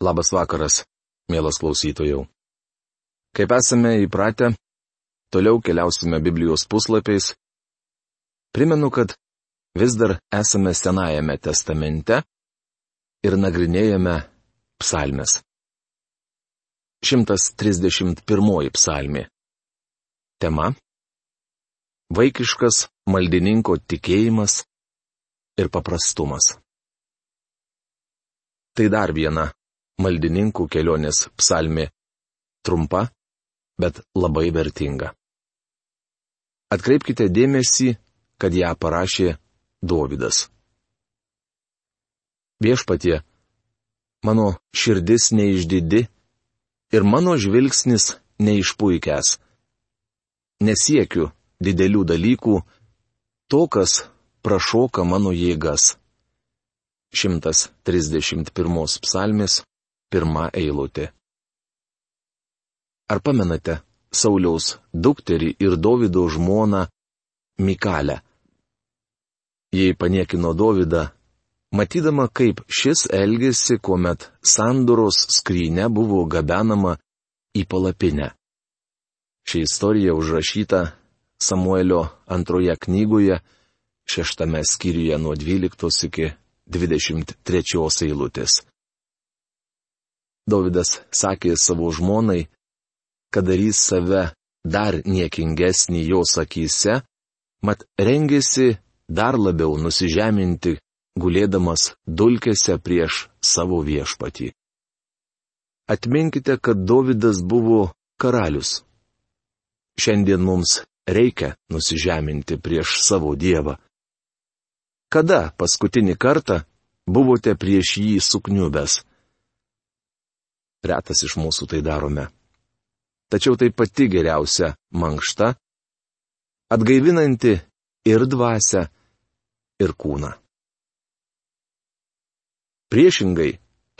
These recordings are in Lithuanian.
Labas vakaras, mielas klausytojų. Kaip esame įpratę, toliau keliausime Biblijos puslapiais. Primenu, kad vis dar esame Senajame testamente ir nagrinėjame psalmes. 131 psalmė. Tema - Vaikiškas maldininko tikėjimas ir paprastumas. Tai dar viena maldininkų kelionės psalmė. Trumpa, bet labai vertinga. Atkreipkite dėmesį, kad ją parašė Dovydas. Viešpatie, mano širdis neišdidi ir mano žvilgsnis neišpuikęs. Nesiekiu didelių dalykų, to, kas prašoka mano jėgas. 131 psalmės, pirma eilutė. Ar pamenate Sauliaus dukterį ir Davido žmoną Mikalę? Jei paniekino Davidą, matydama, kaip šis elgėsi, kuomet sandoros skrynė buvo gabenama į palapinę. Ši istorija užrašyta Samuelio antroje knygoje, šeštame skyriuje nuo 12 iki 23 eilutės. Davidas sakė savo žmonai, kad darys save dar niekingesnį jos akise, mat rengėsi dar labiau nusižeminti, gulėdamas dulkėse prieš savo viešpatį. Atminkite, kad Davidas buvo karalius. Šiandien mums reikia nusižeminti prieš savo Dievą. Kada paskutinį kartą buvote prieš jį sukniubęs? Retas iš mūsų tai darome. Tačiau tai pati geriausia mankšta, atgaivinanti ir dvasę, ir kūną. Priešingai,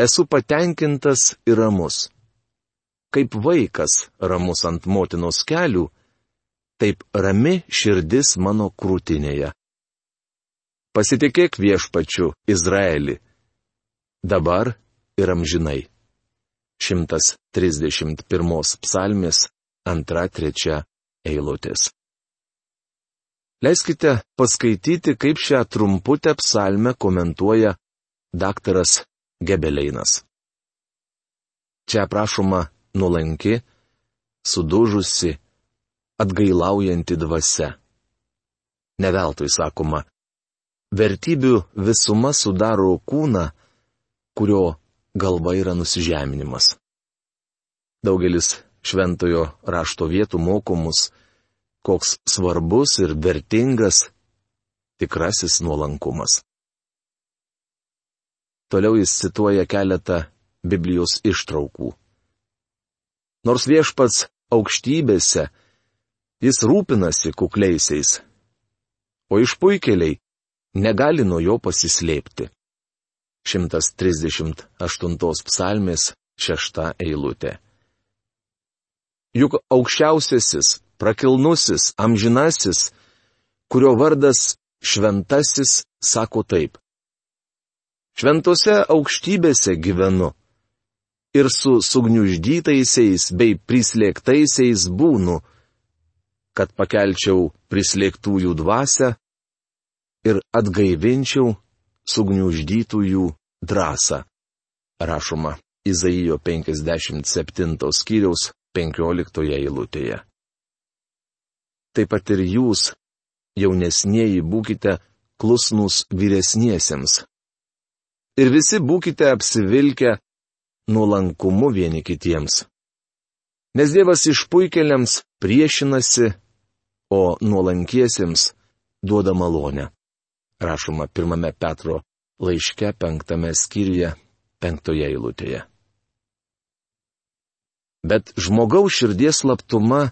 esu patenkintas ir ramus. Kaip vaikas ramus ant motinos kelių, taip rami širdis mano krūtinėje. Pasitikėk viešpačiu Izraeli. Dabar ir amžinai. 131 psalmės 2-3 eilutės. Leiskite paskaityti, kaip šią trumputę psalmę komentuoja daktaras Gebeleinas. Čia prašoma nuolanki, sudužusi, atgailaujanti dvasia. Neveltui sakoma, vertybių visuma sudaro kūną, kurio galva yra nusižeminimas. Daugelis šventojo rašto vietų mokomus, koks svarbus ir vertingas tikrasis nuolankumas. Toliau jis cituoja keletą Biblijos ištraukų. Nors viešpats aukštybėse, jis rūpinasi kukliaisiais, o išpuikeliai negali nuo jo pasislėpti. 138 psalmės 6 eilutė. Juk aukščiausiasis, prakilnusis, amžinasis, kurio vardas šventasis, sako taip. Šventose aukštybėse gyvenu ir su sugniuždytaisiais bei prislėgtaisiais būnu, kad pakelčiau prislėgtųjų dvasę ir atgaivinčiau sugniuždytųjų drąsą. Rašoma Izaijo 57 skyriaus 15 eilutėje. Taip pat ir jūs, jaunesnėji, būkite klusnus vyresniesiems. Ir visi būkite apsivilkę nuolankumu vieni kitiems. Nes Dievas išpuikeliams priešinasi, o nuolankiesiems duoda malonę rašoma pirmame Petro laiške penktame skyriuje penktoje eilutėje. Bet žmogaus širdies slaptuma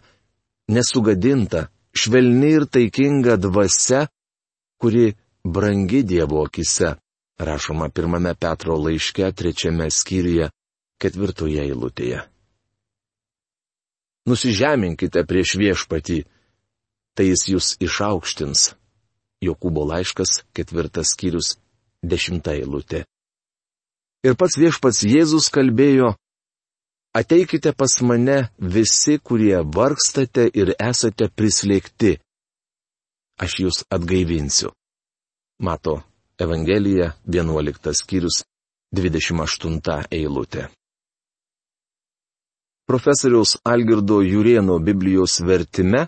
nesugadinta, švelni ir taikinga dvasia, kuri brangi Dievo akise, rašoma pirmame Petro laiške trečiame skyriuje ketvirtoje eilutėje. Nusižeminkite prieš viešpatį, tai jis jūs išaukštins, Jokūbo laiškas, ketvirtas skyrius, dešimta eilutė. Ir pats viešpats Jėzus kalbėjo, Ateikite pas mane visi, kurie vargstate ir esate prislėgti. Aš jūs atgaivinsiu. Mato Evangelija 11 skyrius 28 eilutė. Profesoriaus Algirdo Jurieno Biblijos vertime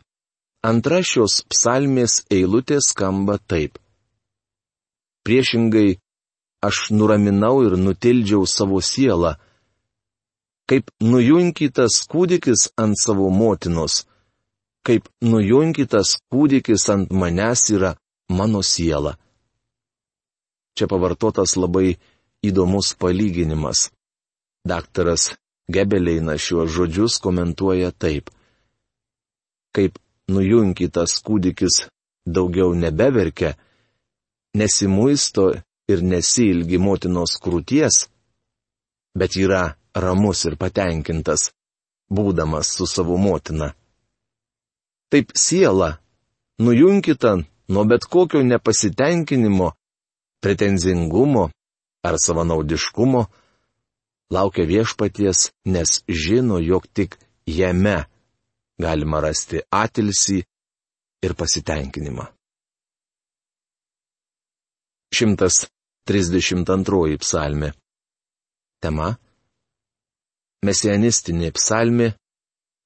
antra šios psalmės eilutė skamba taip. Priešingai, aš nuraminau ir nutildžiau savo sielą, kaip nujunkytas kūdikis ant savo motinos, kaip nujunkytas kūdikis ant manęs yra mano siela. Čia pavartotas labai įdomus palyginimas. Daktaras Gebeleina šiuos žodžius komentuoja taip. Kaip nujunkytas kūdikis daugiau nebeverkia, nesimuisto ir nesilgi motinos krūties, bet yra ramus ir patenkintas, būdamas su savo motina. Taip siela, nujunkita nuo bet kokio nepasitenkinimo, pretenzingumo ar savanaudiškumo, laukia viešpaties, nes žino, jog tik jame galima rasti atilsį ir pasitenkinimą. 132 psalmė. Tema mesianistinė psalmi,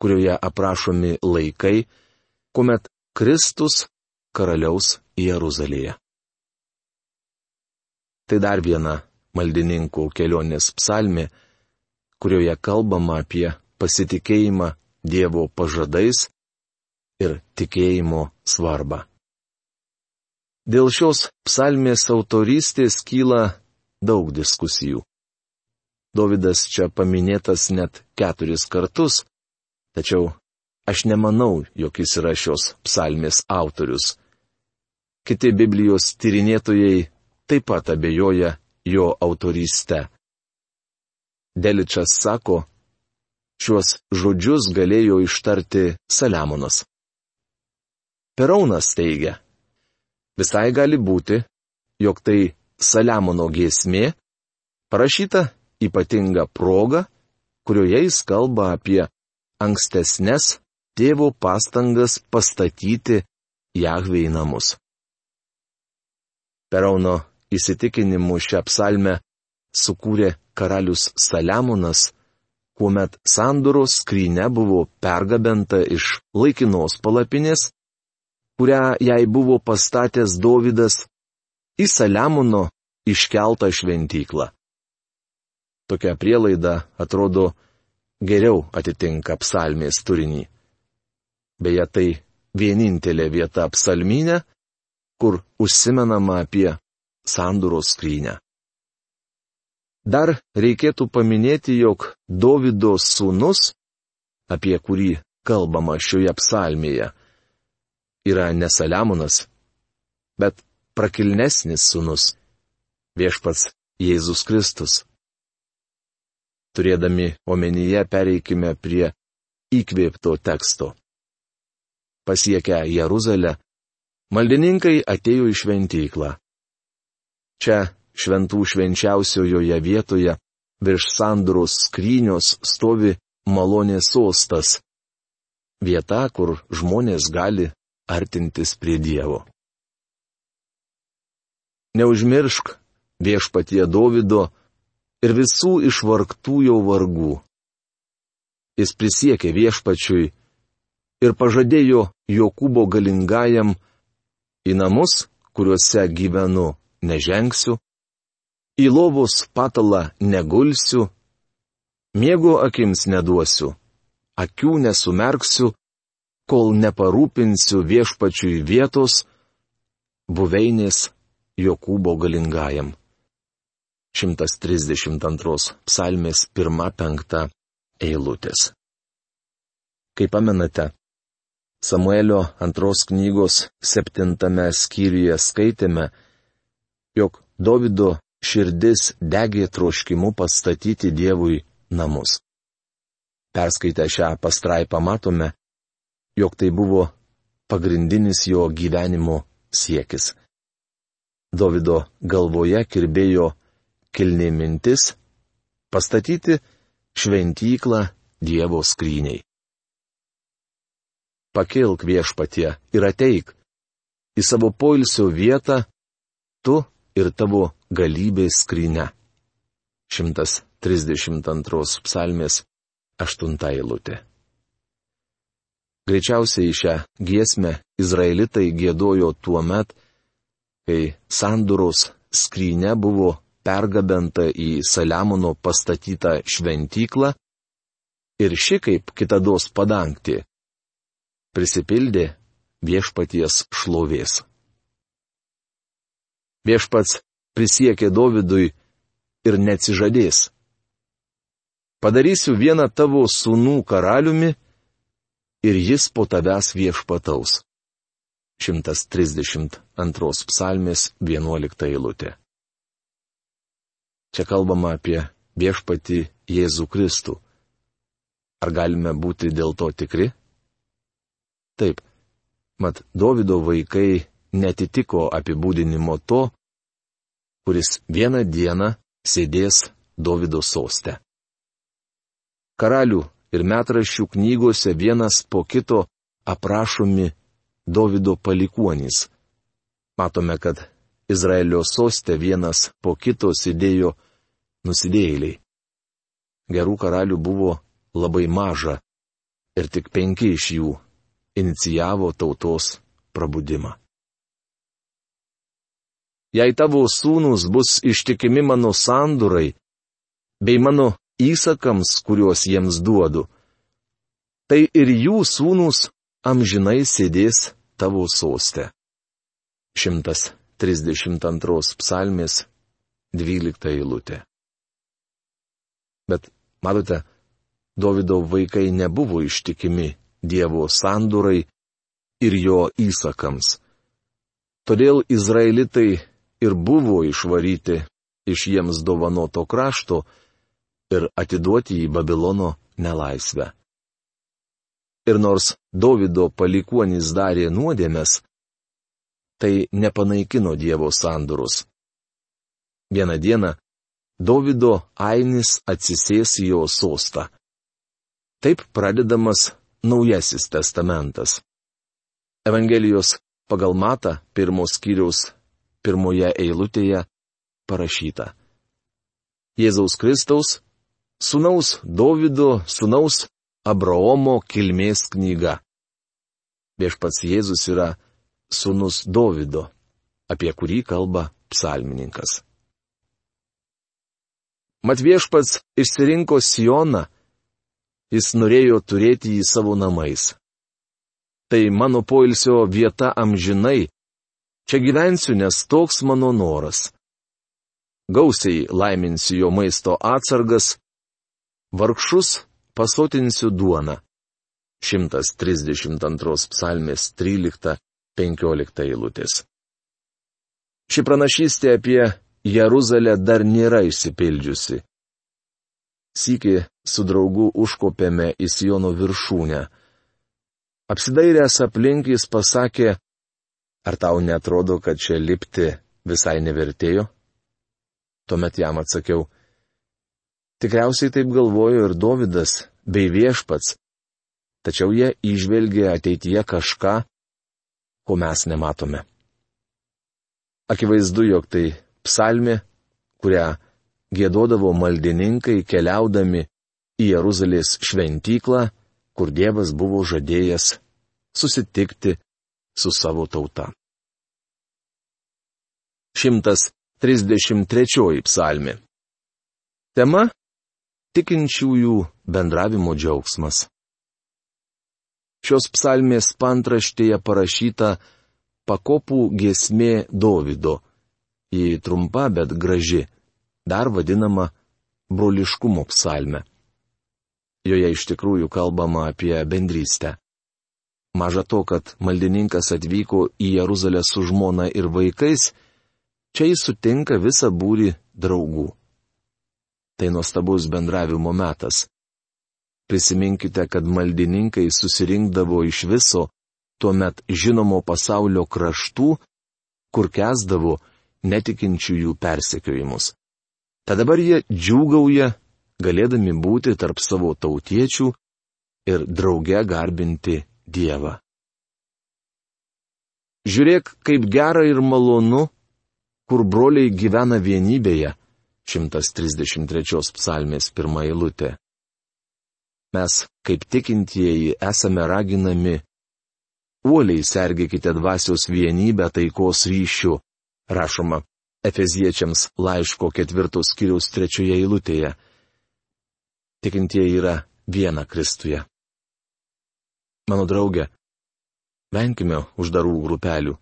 kurioje aprašomi laikai, kuomet Kristus karaliaus Jeruzalėje. Tai dar viena maldininkų kelionės psalmi, kurioje kalbama apie pasitikėjimą Dievo pažadais ir tikėjimo svarbą. Dėl šios psalmės autorystės kyla daug diskusijų. Davidas čia paminėtas net keturis kartus, tačiau aš nemanau, jog jis yra šios psalmės autorius. Kiti Biblijos tyrinėtojai taip pat abejoja jo autoryste. Deličas sako, šiuos žodžius galėjo ištarti Saliamonas. Peraunas teigia, visai gali būti, jog tai Saliamono giesmė, parašyta ypatingą progą, kurioje jis kalba apie ankstesnės tėvo pastangas pastatyti Jahvei namus. Perauno įsitikinimu šią psalmę sukūrė karalius Saliamonas, kuomet sandoros skryne buvo pergabenta iš laikinos palapinės, kurią jai buvo pastatęs Dovydas, į Saliamono iškeltą šventyklą. Tokia prielaida atrodo geriau atitinka psalmės turinį. Beje, tai vienintelė vieta psalminė, kur užsimenama apie sanduros skrynę. Dar reikėtų paminėti, jog Davido sūnus, apie kurį kalbama šioje psalmėje, yra ne Saliamonas, bet prakilnesnis sūnus - viešpats Jėzus Kristus. Turėdami omenyje pereikime prie įkvėpto teksto. Pasiekę Jeruzalę, maldininkai atėjo į šventyklą. Čia šventų švenčiausiojoje vietoje virš sanduros skrynios stovi malonės sostas. Vieta, kur žmonės gali artintis prie Dievo. Neužmiršk viešpatie Dovido, ir visų išvargtųjų vargų. Jis prisiekė viešpačiui ir pažadėjo Jokūbo galingajam į namus, kuriuose gyvenu, nežengsiu, į lovos patalą negulsiu, miego akims neduosiu, akių nesumerksiu, kol neparūpinsiu viešpačiui vietos, buveinės Jokūbo galingajam. 132 psalmės 1-5 eilutės. Kaip pamenate, Samuelio antros knygos septintame skyriuje skaitėme, jog Davido širdis degė troškimu pastatyti Dievui namus. Perskaitę šią pastraipą matome, jog tai buvo pagrindinis jo gyvenimo siekis. Davido galvoje kirbėjo kilni mintis pastatyti šventyklą Dievo skryniai. Pakilk viešpatie ir ateik į savo poilsio vietą, tu ir tavo galybės skryne. 132 psalmės 8 eilutė. Greičiausiai šią giesmę izraelitai gėdojo tuo met, kai sanduros skryne buvo pergabenta į Saliamono pastatytą šventyklą ir ši kaip kitados padangti prisipildė viešpaties šlovės. Viešpats prisiekė Dovydui ir neatsižadės. Padarysiu vieną tavo sūnų karaliumi ir jis po tavęs viešpataus. 132 psalmės 11 eilutė. Čia kalbama apie viešpati Jėzų Kristų. Ar galime būti dėl to tikri? Taip. Mat, Davido vaikai netitiko apibūdinimo to, kuris vieną dieną sėdės Davido soste. Karalių ir metraščių knygose vienas po kito aprašomi Davido palikuonys. Matome, kad Izraelio soste vienas po kito sėdėjo nusidėjėliai. Gerų karalių buvo labai maža ir tik penki iš jų inicijavo tautos prabudimą. Jei tavo sūnus bus ištikimi mano sandurai, bei mano įsakams, kuriuos jiems duodu, tai ir jų sūnus amžinai sėdės tavo soste. 132 psalmės 12 eilutė. Bet, matote, Davido vaikai nebuvo ištikimi Dievo sandurai ir jo įsakams. Todėl izraelitai ir buvo išvaryti iš jiems dovanoto krašto ir atiduoti į Babilono nelaisvę. Ir nors Davido palikuonys darė nuodėmės, tai nepanaikino Dievo sandurus. Vieną dieną Davido Ainis atsisės į jo sostą. Taip pradedamas Naujasis testamentas. Evangelijos pagal Mata pirmos skyriaus pirmoje eilutėje parašyta. Jėzaus Kristaus, sunaus Dovido, sunaus Abraomo kilmės knyga. Viešpats Jėzus yra sunus Dovido, apie kurį kalba psalmininkas. Mat viešpats išsirinko Sioną, jis norėjo turėti jį savo namais. Tai mano poilsio vieta amžinai. Čia gyvensiu, nes toks mano noras. Gausiai laiminsiu jo maisto atsargas, vargšus pasotinsiu duoną. 132 psalmės 13-15 eilutės. Ši pranašystė apie Jeruzalę dar nėra išsipildžiusi. Sykį su draugu užkopėme į Siono viršūnę. Apsidairęs aplink jis pasakė, ar tau netrodo, kad čia lipti visai nevertėjo? Tuomet jam atsakiau, tikriausiai taip galvojo ir Davidas bei viešpats, tačiau jie išvelgė ateityje kažką, ko mes nematome. Akivaizdu, jog tai psalmi, kurią gėdodavo maldininkai keliaudami į Jeruzalės šventyklą, kur Dievas buvo žadėjęs susitikti su savo tauta. 133 psalmi. Tema - tikinčiųjų bendravimo džiaugsmas. Šios psalmės pantraštėje parašyta pakopų giesmė Dovido. Ji trumpa, bet graži, dar vadinama broliškumo psalme. Joje iš tikrųjų kalbama apie bendrystę. Maža to, kad maldininkas atvyko į Jeruzalę su žmona ir vaikais, čia jis sutinka visą būrį draugų. Tai nuostabus bendravimo metas. Prisiminkite, kad maldininkai susirinkdavo iš viso tuomet žinomo pasaulio kraštų, kur kesdavo netikinčiųjų persekiojimus. tad dabar jie džiūgauja, galėdami būti tarp savo tautiečių ir drauge garbinti Dievą. Žiūrėk, kaip gera ir malonu, kur broliai gyvena vienybėje. 133 psalmės pirmą eilutę. Mes, kaip tikintieji, esame raginami uoliai sergėkite dvasios vienybę taikos ryšių, rašoma Efeziečiams laiško ketvirtos kiriaus trečioje eilutėje. Tikintieji yra viena Kristuje. Mano draugė, venkime uždarų grupelių.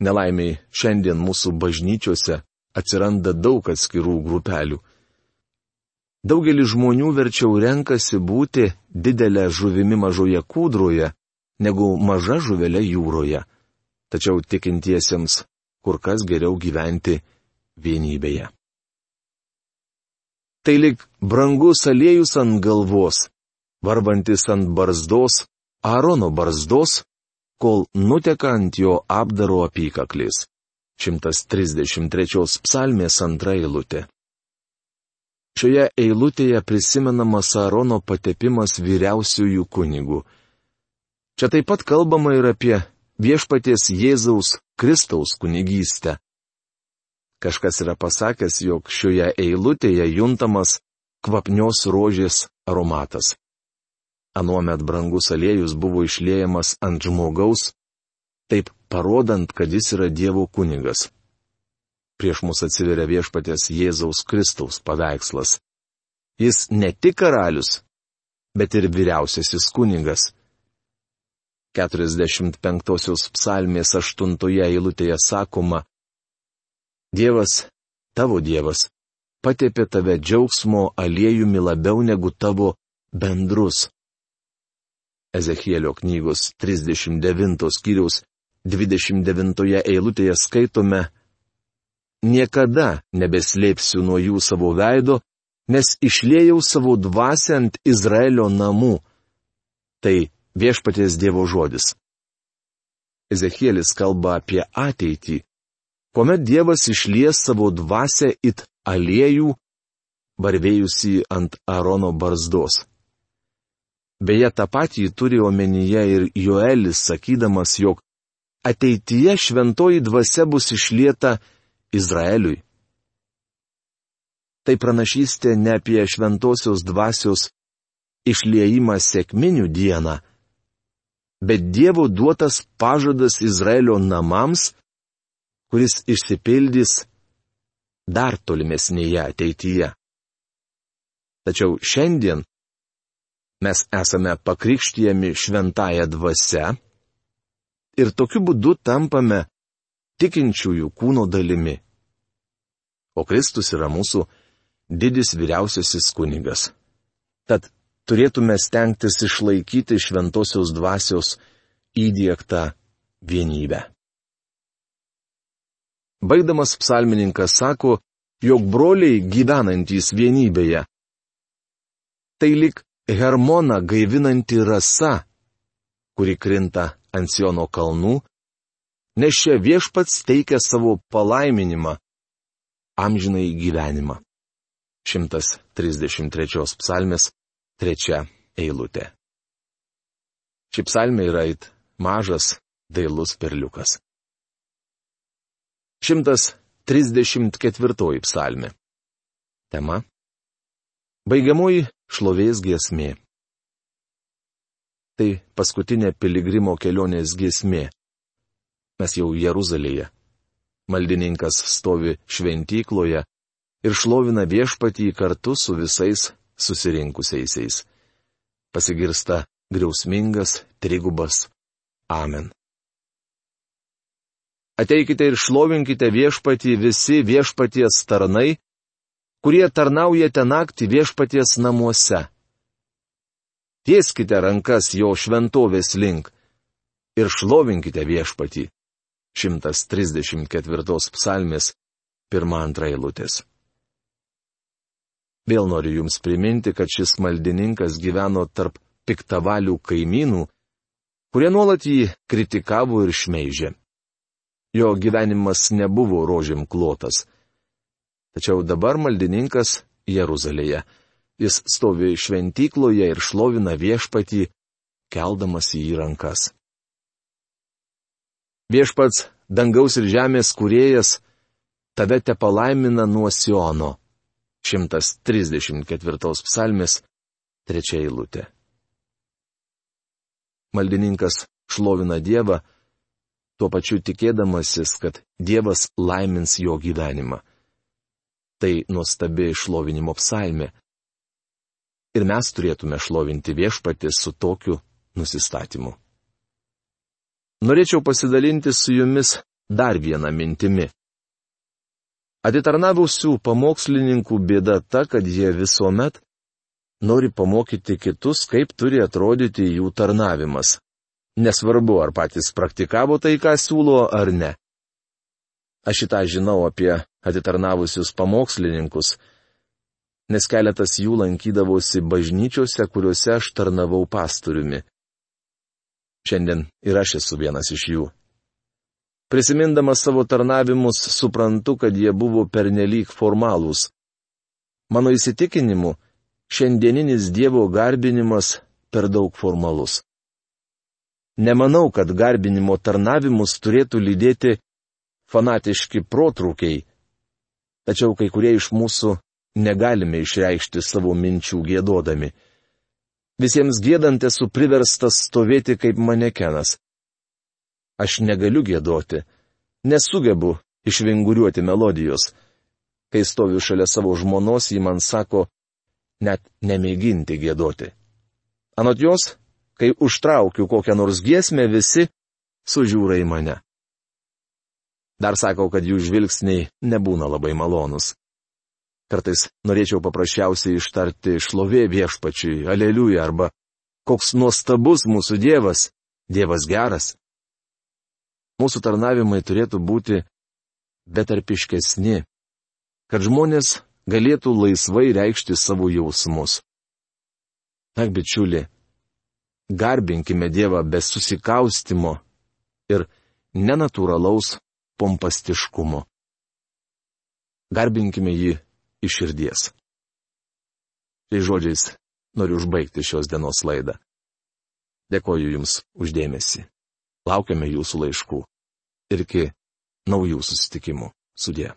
Nelaimiai šiandien mūsų bažnyčiose atsiranda daug atskirų grupelių. Daugelis žmonių verčiau renkasi būti didelę žuvimi mažoje kūdroje, negu maža žuvelė jūroje. Tačiau tikintiesiems kur kas geriau gyventi vienybėje. Tai lik brangus aliejus ant galvos, varbantis ant barzdos, Aarono barzdos, kol nuteka ant jo apdaro apykaklis. 133 psalmės antra eilutė. Šioje eilutėje prisimenamas Aarono patepimas vyriausiųjų kunigų. Čia taip pat kalbama ir apie viešpaties Jėzaus Kristaus kunigystę. Kažkas yra pasakęs, jog šioje eilutėje juntamas kvapnios rožės aromatas. Anuomet brangus aliejus buvo išliejamas ant žmogaus, taip parodant, kad jis yra Dievo kunigas. Prieš mus atsiveria viešpatės Jėzaus Kristaus paveikslas. Jis ne tik karalius, bet ir vyriausiasis kunigas. 45 psalmės 8 eilutėje sakoma, Dievas, tavo Dievas, patepė tave džiaugsmo aliejumi labiau negu tavo bendrus. Ezechielio knygos 39 skyriaus 29 eilutėje skaitome, Niekada nebeslėpsiu nuo jų savo veido, nes išlėjau savo dvasę ant Izraelio namų. Tai viešpaties Dievo žodis. Ezekielis kalba apie ateitį, kuomet Dievas išlies savo dvasę it aliejų, varvėjusi ant Arono barzdos. Beje, tą patį turi omenyje ir Joelis, sakydamas, jog ateityje šventoji dvasia bus išlieta Izraeliui. Tai pranašystė ne apie šventosios dvasios išliejimą sėkminių dieną, bet Dievo duotas pažadas Izraelio namams, kuris išsipildys dar tolimesnėje ateityje. Tačiau šiandien mes esame pakrikštyjami šventąją dvasę ir tokiu būdu tampame tikinčiųjų kūno dalimi. O Kristus yra mūsų didis vyriausiasis kunigas. Tad turėtume stengtis išlaikyti šventosios dvasios įdėktą vienybę. Baigdamas psalmininkas sako, jog broliai gyvenantys vienybėje. Tai lik Hermona gaivinanti rasa, kuri krinta ant Siono kalnų, nes čia viešpats teikia savo palaiminimą, amžinai gyvenimą. 133 psalmės trečia eilutė. Ši psalmė yra it mažas, dailus perliukas. 134 psalmė. Tema. Baigiamoji šlovės giesmė. Tai paskutinė piligrimo kelionės giesmė. Mes jau Jeruzalėje. Maldininkas stovi šventykloje ir šlovina viešpatį kartu su visais susirinkusiaisiais. Pasigirsta griausmingas, trigubas Amen. Ateikite ir šlovinkite viešpatį visi viešpaties tarnai, kurie tarnaujate naktį viešpaties namuose. Tieskite rankas jo šventovės link ir šlovinkite viešpatį. 134 psalmės 1-2 eilutės. Vėl noriu Jums priminti, kad šis maldininkas gyveno tarp piktavalių kaimynų, kurie nuolat jį kritikavo ir šmeižė. Jo gyvenimas nebuvo rožėm klotas. Tačiau dabar maldininkas Jeruzalėje. Jis stovi šventykloje ir šlovina viešpatį, keldamas į rankas. Viešpats, dangaus ir žemės kuriejas, tave te palaimina nuo Siono. 134 psalmės, trečia eilutė. Maldininkas šlovina Dievą, tuo pačiu tikėdamasis, kad Dievas laimins jo gyvenimą. Tai nuostabi šlovinimo psalmė. Ir mes turėtume šlovinti viešpatį su tokiu nusistatymu. Norėčiau pasidalinti su jumis dar vieną mintimi. Atitarnavusių pamokslininkų bėda ta, kad jie visuomet nori pamokyti kitus, kaip turi atrodyti jų tarnavimas. Nesvarbu, ar patys praktikavo tai, ką siūlo, ar ne. Aš šitą žinau apie atitarnavusius pamokslininkus, nes keletas jų lankydavosi bažnyčiose, kuriuose aš tarnavau pastoriumi. Šiandien ir aš esu vienas iš jų. Prisimindamas savo tarnavimus, suprantu, kad jie buvo pernelyg formalūs. Mano įsitikinimu, šiandieninis Dievo garbinimas per daug formalus. Nemanau, kad garbinimo tarnavimus turėtų lydėti fanatiški protrukiai. Tačiau kai kurie iš mūsų negalime išreikšti savo minčių gėdodami. Visiems gėdant esu priverstas stovėti kaip manekenas. Aš negaliu gėdoti, nesugebu išvinguriuoti melodijos. Kai stoviu šalia savo žmonos, ji man sako, net nemėginti gėdoti. Anot jos, kai užtraukiu kokią nors giesmę, visi sužiūra į mane. Dar sakau, kad jų žvilgsniai nebūna labai malonus. Kartais norėčiau paprasčiausiai ištarti šlovė viešpačiui, aleliuja arba koks nuostabus mūsų Dievas, Dievas geras. Mūsų tarnavimai turėtų būti betarpiškesni, kad žmonės galėtų laisvai reikšti savo jausmus. Ak, bičiuli, garbinkime Dievą be susikaustimo ir nenatūralaus pompastiškumo. Garbinkime jį iš širdies. Tai žodžiais noriu užbaigti šios dienos laidą. Dėkoju Jums uždėmesi. Laukiame jūsų laiškų. Ir iki naujų susitikimų. Sudė.